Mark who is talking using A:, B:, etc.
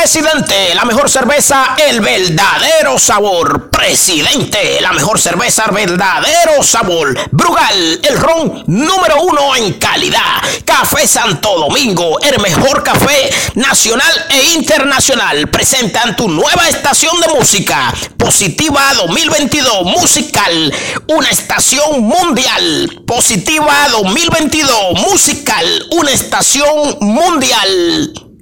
A: Presidente, la mejor cerveza, el verdadero sabor. Presidente, la mejor cerveza, el verdadero sabor. Brugal, el ron número uno en calidad. Café Santo Domingo, el mejor café nacional e internacional. Presentan tu nueva estación de música. Positiva 2022 Musical, una estación mundial. Positiva 2022 Musical, una estación mundial.